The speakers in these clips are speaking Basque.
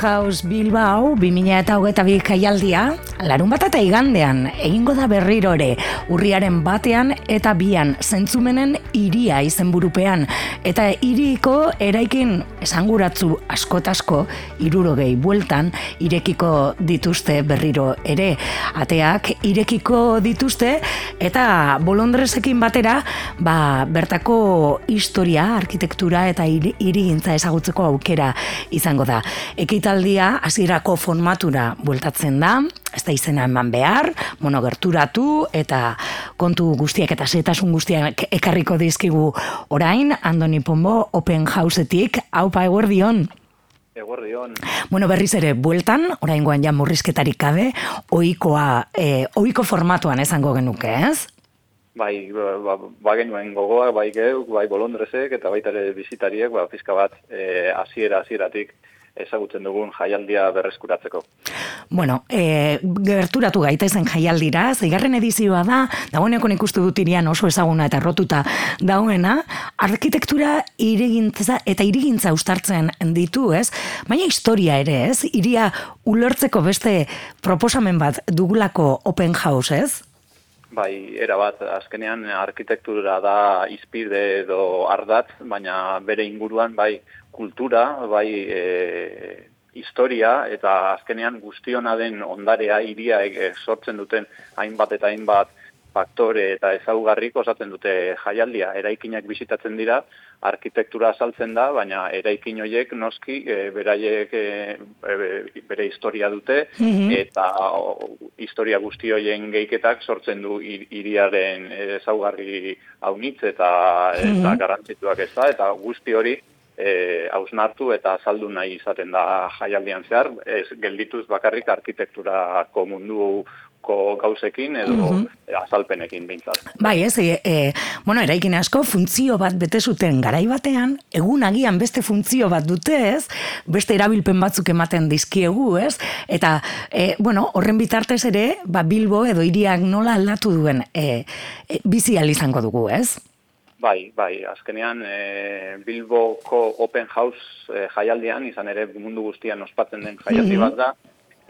House Bilbao 2000 eta hogeta bi kaialdia, larun bat eta igandean, egingo da berrirore, urriaren batean eta bian zentzumenen iria izenburupean, eta iriko eraikin esanguratzu askotasko, irurogei bueltan, irekiko dituzte berriro ere, ateak irekiko dituzte, eta bolondresekin batera, ba, bertako historia, arkitektura eta irigintza ezagutzeko aukera izango da. Ekitaldia hasierako formatura bueltatzen da, ez da izena eman behar, bueno, gerturatu eta kontu guztiak eta zetasun guztiak ekarriko dizkigu orain, Andoni Pombo, Open Houseetik, haupa eguerdion. Eguerdion. Bueno, berriz ere, bueltan, orain guan ja murrizketarik kabe, oikoa, e, oiko formatuan esango genuke, ez? Bai, ba, ba, ba genuen gogoa, bai geuk, bai bolondrezek, eta baita ere bizitariek, ba, pizka bat, e, asiera, asieratik, ezagutzen dugun jaialdia berreskuratzeko. Bueno, e, gerturatu gaita zen jaialdira, zeigarren edizioa da, dagoeneko ikustu dut irian oso ezaguna eta rotuta dauena, arkitektura irigintza eta irigintza ustartzen ditu, ez? Baina historia ere, ez? Iria ulertzeko beste proposamen bat dugulako open house, ez? Bai, era bat, azkenean arkitektura da izpide edo ardat, baina bere inguruan, bai, kultura, bai, e, historia, eta azkenean guztiona den ondarea iria e, sortzen duten hainbat eta hainbat faktore eta ezaugarrik osatzen dute jaialdia. Eraikinak bisitatzen dira, arkitektura azaltzen da, baina eraikin horiek noski e, beraiek e, bere historia dute mhm. eta historia guzti horien geiketak sortzen du hiriaren ezaugarri haunitz eta, eta mm garantzituak ez da, eta guzti hori hausnartu eta azaldu nahi izaten da jaialdian zehar, ez geldituz bakarrik arkitekturako mundu ko gauzekin edo mm azalpenekin bintzat. Bai, ez, e, e, bueno, eraikin asko funtzio bat bete zuten garai batean, egun agian beste funtzio bat dute, ez? Beste erabilpen batzuk ematen dizkiegu, ez? Eta, e, bueno, horren bitartez ere, ba, Bilbo edo iriak nola aldatu duen e, e, bizi izango dugu, ez? Bai, bai, azkenean e, Bilboko Open House e, jaialdian, izan ere mundu guztian ospatzen den jaialdi mhm. bat da,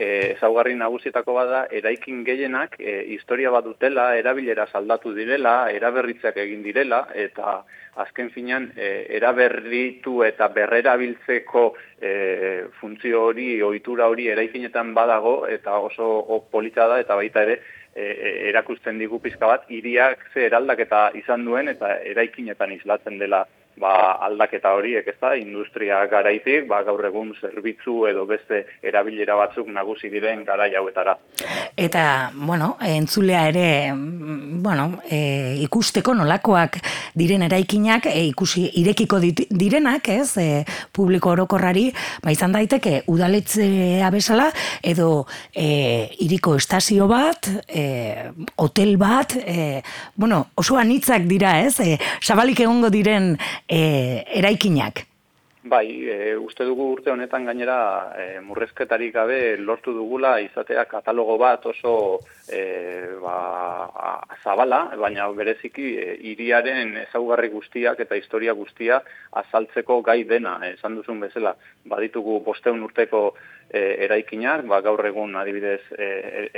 e, ezaugarri nagusietako bada eraikin gehienak e, historia bat dutela, erabilera saldatu direla, eraberritzak egin direla eta azken finean e, eraberritu eta berrerabiltzeko e, funtzio hori, ohitura hori eraikinetan badago eta oso polita da eta baita ere e, e, erakusten digu pizka bat hiriak ze eraldaketa izan duen eta eraikinetan islatzen dela ba, aldaketa horiek, ez da, industria garaitik, ba, gaur egun zerbitzu edo beste erabilera batzuk nagusi diren gara jauetara. Eta, bueno, entzulea ere, bueno, e, ikusteko nolakoak diren eraikinak, e, ikusi irekiko direnak, ez, e, publiko orokorrari, ba, izan daiteke, udaletzea bezala, edo e, iriko estazio bat, e, hotel bat, e, bueno, oso anitzak dira, ez, e, sabalik egongo diren e, eraikinak. Bai, e, uste dugu urte honetan gainera e, murrezketarik gabe lortu dugula izatea katalogo bat oso e, ba, zabala, baina bereziki e, iriaren ezaugarri guztiak eta historia guztia azaltzeko gai dena, esan duzun bezala, baditugu posteun urteko e, eraikinak, ba, gaur egun adibidez e,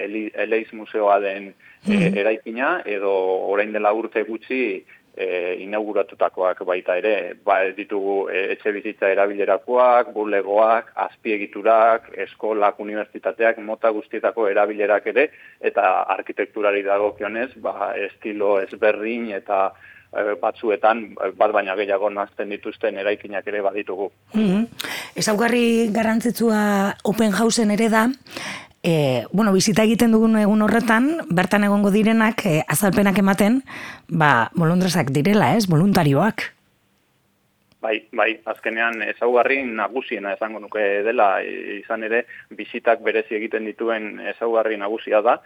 Eleiz Museoa den e, mm-hmm. eraikina, edo orain dela urte gutxi e, inauguratutakoak baita ere, ba, ditugu e, etxe bizitza erabilerakoak, bulegoak, azpiegiturak, eskolak, unibertsitateak, mota guztietako erabilerak ere, eta arkitekturari dagokionez, ba, estilo ezberdin eta e, batzuetan bat baina gehiago nazten dituzten eraikinak ere baditugu. Mm -hmm. Ezaugarri garrantzitsua open houseen ere da, E, bueno, bizita egiten dugun egun horretan, bertan egongo direnak e, azalpenak ematen, ba, bolondrezak direla, ez, voluntarioak. Bai, bai, azkenean ezaugarri nagusiena esango nuke dela, izan ere, bizitak berezi egiten dituen ezaugarri nagusia da,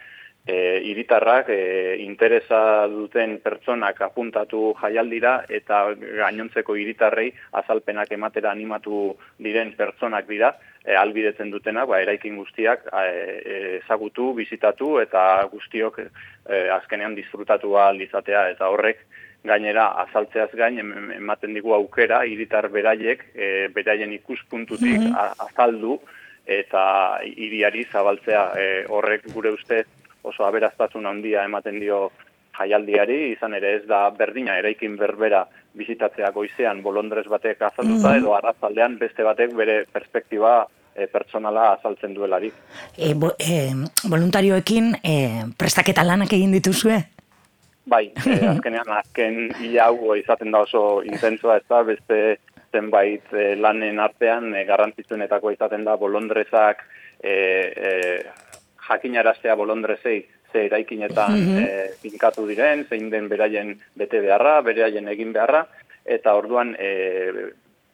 e, iritarrak e, interesa duten pertsonak apuntatu jaialdira eta gainontzeko iritarrei azalpenak ematera animatu diren pertsonak dira e, albidetzen dutena, ba, eraikin guztiak e, ezagutu, bizitatu eta guztiok e, azkenean disfrutatu aldizatea eta horrek gainera azaltzeaz gain ematen digu aukera hiritar beraiek e, beraien ikuspuntutik mm azaldu eta hiriari zabaltzea e, horrek gure uste oso aberaztasun handia ematen dio jaialdiari, izan ere ez da berdina eraikin berbera bizitatzea goizean bolondrez batek azalduta mm edo arrazaldean beste batek bere perspektiba e, pertsonala azaltzen duelari. E, bo, e, voluntarioekin e, prestaketa lanak egin dituzue? Bai, e, azkenean azken hau izaten da oso intensoa ez da, beste zenbait e, lanen artean e, garrantzitsuenetako izaten da bolondrezak e, e, jakinaraztea bolondrezei ze eraikinetan mm finkatu diren, zein den beraien bete beharra, beraien egin beharra, eta orduan e,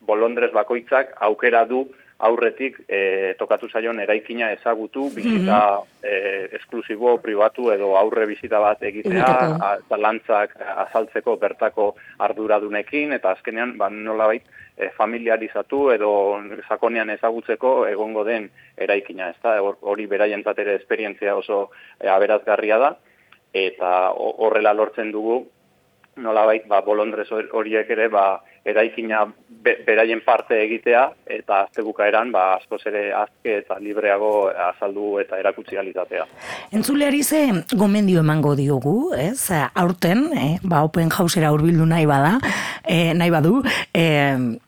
bolondrez bakoitzak aukera du aurretik e, tokatu zaion eraikina ezagutu, bizita mm -hmm. esklusibo, privatu edo aurre bizita bat egitea, lantzak azaltzeko bertako arduradunekin, eta azkenean, ba, nola bait, e, familiarizatu edo sakonean ezagutzeko egongo den eraikina, ez da, hori beraien ere esperientzia oso e, aberazgarria da, eta horrela lortzen dugu, nola bait, ba, bolondrez horiek ere, ba, eraikina beraien parte egitea eta azte bukaeran ba, asko ere azke eta libreago azaldu eta erakutsi alizatea. Entzuleari ze gomendio emango diogu, ez? Aurten, eh, ba, open housera urbildu nahi bada, eh, nahi badu, eh,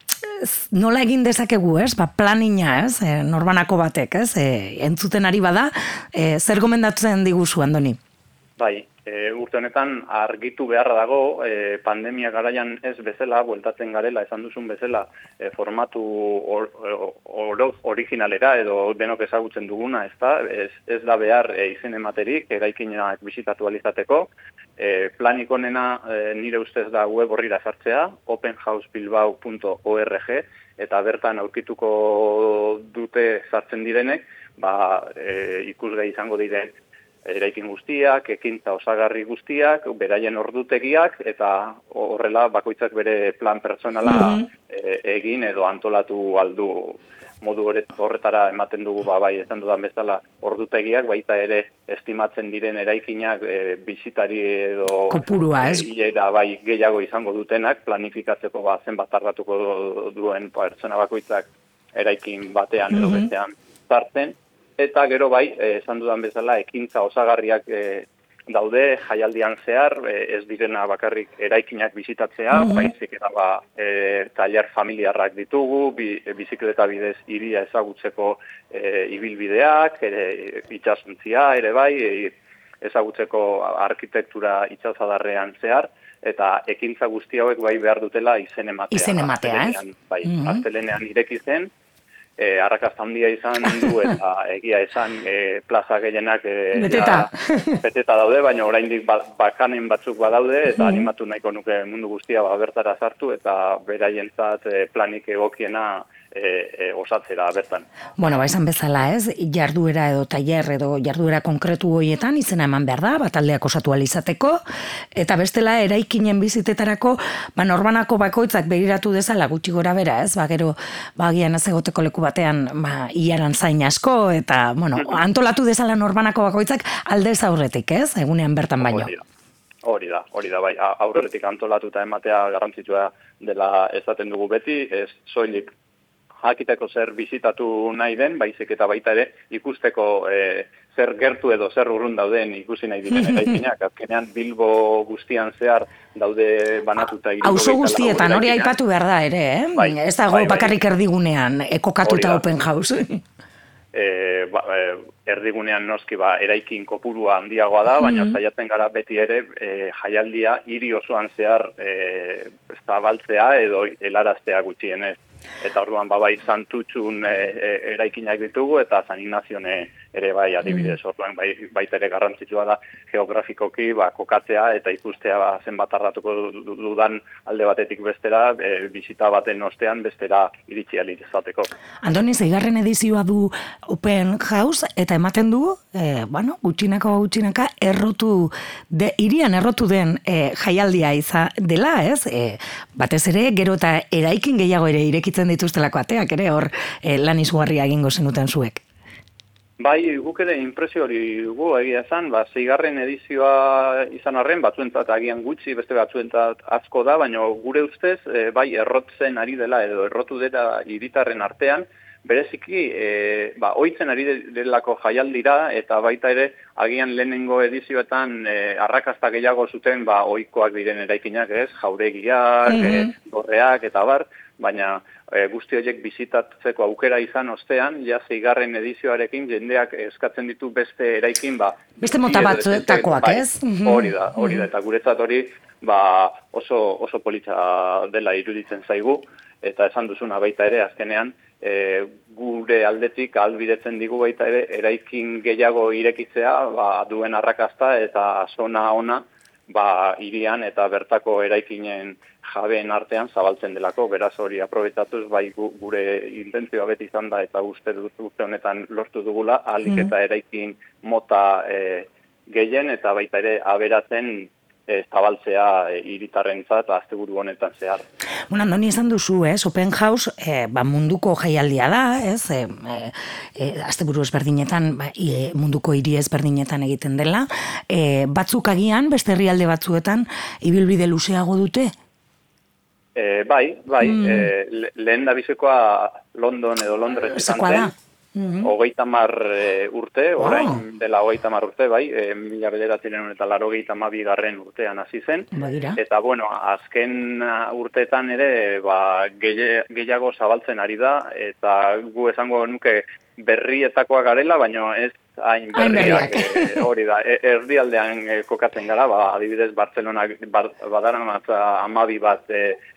nola egin dezakegu, ez? Ba, planina, ez? Eh, norbanako batek, ez? Eh, entzuten ari bada, eh, zer gomendatzen diguzu, Andoni? Bai, e, urte honetan argitu beharra dago e, pandemia garaian ez bezala, bueltatzen garela, esan duzun bezala, e, formatu or, or, originalera edo denok ezagutzen duguna, ez da, ez, ez da behar e, izen ematerik, eraikinak bisitatu alizateko, e, planik onena e, nire ustez da web horrira sartzea, openhousebilbao.org, eta bertan aurkituko dute sartzen direnek, ba, e, ikusgai izango direk eraikin guztiak, ekintza osagarri guztiak, beraien ordutegiak, eta horrela bakoitzak bere plan pertsonala mm egin edo antolatu aldu modu horretara ematen dugu ba, bai, esan dudan bezala ordutegiak, baita ere estimatzen diren eraikinak e, bizitari edo kopurua, ez? E, bai, gehiago izango dutenak, planifikatzeko ba, zenbat tardatuko duen pertsona bakoitzak eraikin batean edo mm bestean zartzen, eta gero bai, eh, esan dudan bezala, ekintza osagarriak e, daude jaialdian zehar, e, ez direna bakarrik eraikinak bizitatzea, mm -hmm. baizik eta ba, e, taller familiarrak ditugu, bi, bizikleta bidez iria ezagutzeko e, ibilbideak, ere, itxasuntzia, ere bai, e, ezagutzeko arkitektura itxasadarrean zehar, eta ekintza guzti hauek bai behar dutela izen ematea. Izen ematea, ez? Bai, mm -hmm. ireki zen, e, arrakazta handia izan du eta egia esan e, plaza gehienak e, beteta. beteta daude, baina oraindik ba, bakanen batzuk badaude eta mm animatu nahiko nuke mundu guztia ba, bertara sartu eta beraientzat e, planik egokiena e, e, osatzera bertan. Bueno, ba, esan bezala ez, jarduera edo tailer edo jarduera konkretu hoietan izena eman behar da, bataldeak osatu alizateko, eta bestela eraikinen bizitetarako, ba, norbanako bakoitzak begiratu dezala gutxi gora bera ez, ba, gero, ba, gian egoteko leku batean, ba, iaran zain asko, eta, bueno, antolatu dezala norbanako bakoitzak aldez aurretik ez, egunean bertan baino. Hori da, hori da, bai, aurretik antolatuta ematea garrantzitsua dela ezaten dugu beti, ez soilik jakiteko zer bizitatu nahi den, baizik eta baita ere ikusteko e, zer gertu edo zer urrun dauden ikusi nahi diren eraikinak. Azkenean Bilbo guztian zehar daude banatuta Auzo guztietan hori aipatu behar da ere, eh? Bai, ez dago bai, bai. bakarrik erdigunean, ekokatuta open house. e, ba, e, erdigunean noski ba, eraikin kopurua handiagoa da, baina mm zaiatzen gara beti ere e, jaialdia hiri osoan zehar e, zabaltzea edo helaraztea gutxienez eta orduan ba bai santutxun e, e, eraikinak ditugu eta San Ignazione ere bai adibidez mm. orduan bai baita ere garrantzitsua da geografikoki ba kokatzea eta ikustea ba zenbat tardatuko dudan alde batetik bestera e, bizita baten ostean bestera iritsi ali izateko. Andoni zeigarren edizioa du Open House eta ematen du e, bueno gutxinako gutxinaka errotu de irian errotu den e, jaialdia iza dela ez? E, batez ere gero eta eraikin gehiago ere irekitzen dituztelako ateak ere hor e, lan izugarria egingo zenuten zuek Bai, guk ere impresio hori dugu egia esan, ba, zeigarren edizioa izan arren, batzuentzat agian gutxi, beste batzuentzat asko da, baina gure ustez, e, bai, errotzen ari dela edo errotu dela hiritarren artean, bereziki, e, ba, oitzen ari delako jaialdira, eta baita ere, agian lehenengo edizioetan e, arrakasta gehiago zuten, ba, oikoak diren eraikinak, ez, jauregiak, mm -hmm. eta bar, baina e, guzti horiek bizitatzeko aukera izan ostean, ja zeigarren edizioarekin jendeak eskatzen ditu beste eraikin, ba... Beste mota batzuetakoak, bai, ez? Mhm. Hori da, hori da, mhm. eta guretzat hori ba, oso, oso politza dela iruditzen zaigu, eta esan duzuna baita ere, azkenean, e, gure aldetik albidetzen digu baita ere, eraikin gehiago irekitzea, ba, duen arrakasta eta zona ona, ba, irian eta bertako eraikinen jabeen artean zabaltzen delako, beraz hori aprobetatuz bai gure intentzioa beti izan da eta uste dut uste honetan lortu dugula, alik eta eraikin mota e, gehien eta baita ere aberatzen e, zabaltzea e, iritarrentzat asteburu honetan zehar. Bueno, andoni izan duzu, ez, Open House, e, ba, munduko jaialdia da, ez, e, e, asteburu ezberdinetan, ba, e, munduko hiri ezberdinetan egiten dela, e, batzuk agian, beste herrialde batzuetan, ibilbide luzeago dute? E, bai, bai, mm. e, lehen da bizekoa London edo Londres izan zen. -hmm. hogeita mar e, urte, orain dela hogeita mar urte, bai, e, mila bederatzen eta laro geita garren urtean hasi zen. Badira. Eta, bueno, azken urteetan ere, ba, gehiago zabaltzen ari da, eta gu esango nuke berrietakoa garela, baina ez hain berriak e, hori da. E, erdialdean e, kokatzen gara, ba, adibidez, Barcelona bar, badaran amabi bat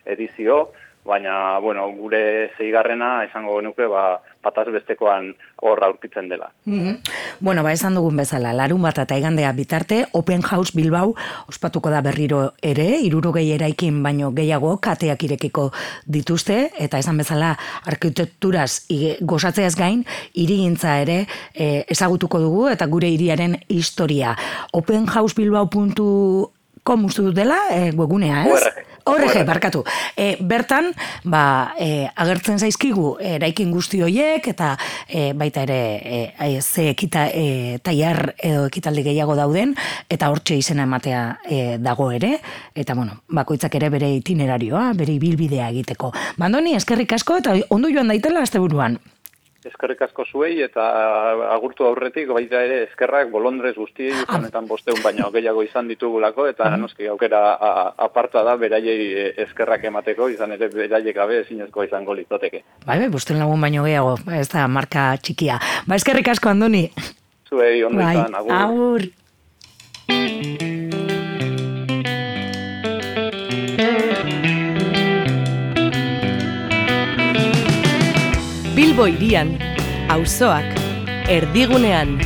edizio, baina, bueno, gure zeigarrena esango nuke, ba, pataz bestekoan hor aurkitzen dela. Mm Bueno, ba, esan dugun bezala, larun bat eta igandea bitarte, Open House Bilbao ospatuko da berriro ere, irurogei eraikin baino gehiago kateak irekiko dituzte, eta esan bezala arkitekturaz gozatzeaz gain, irigintza ere e, ezagutuko dugu, eta gure iriaren historia. openhousebilbao.com ustu dela, e, webgunea, ez? Horrege, barkatu. E, bertan, ba, e, agertzen zaizkigu eraikin guzti hoiek eta e, baita ere e, ze ekita e, taiar edo ekitaldi gehiago dauden eta hortxe izena ematea e, dago ere eta bueno, bakoitzak ere bere itinerarioa, bere ibilbidea egiteko. Bandoni, eskerrik asko eta ondo joan daitela asteburuan eskerrik asko zuei eta agurtu aurretik baita ere eskerrak bolondrez guztiei ah. honetan bosteun baina gehiago izan ditugulako eta uh noski aukera aparta da beraiei eskerrak emateko izan ere beraiek gabe ezinezkoa izango litzateke. Bai, bai, bosteun lagun baino gehiago, ez da marka txikia. Ba, eskerrik asko Andoni. Zuei, ondo bai. izan, agur. Agur. Bilbo irian, auzoak, erdigunean.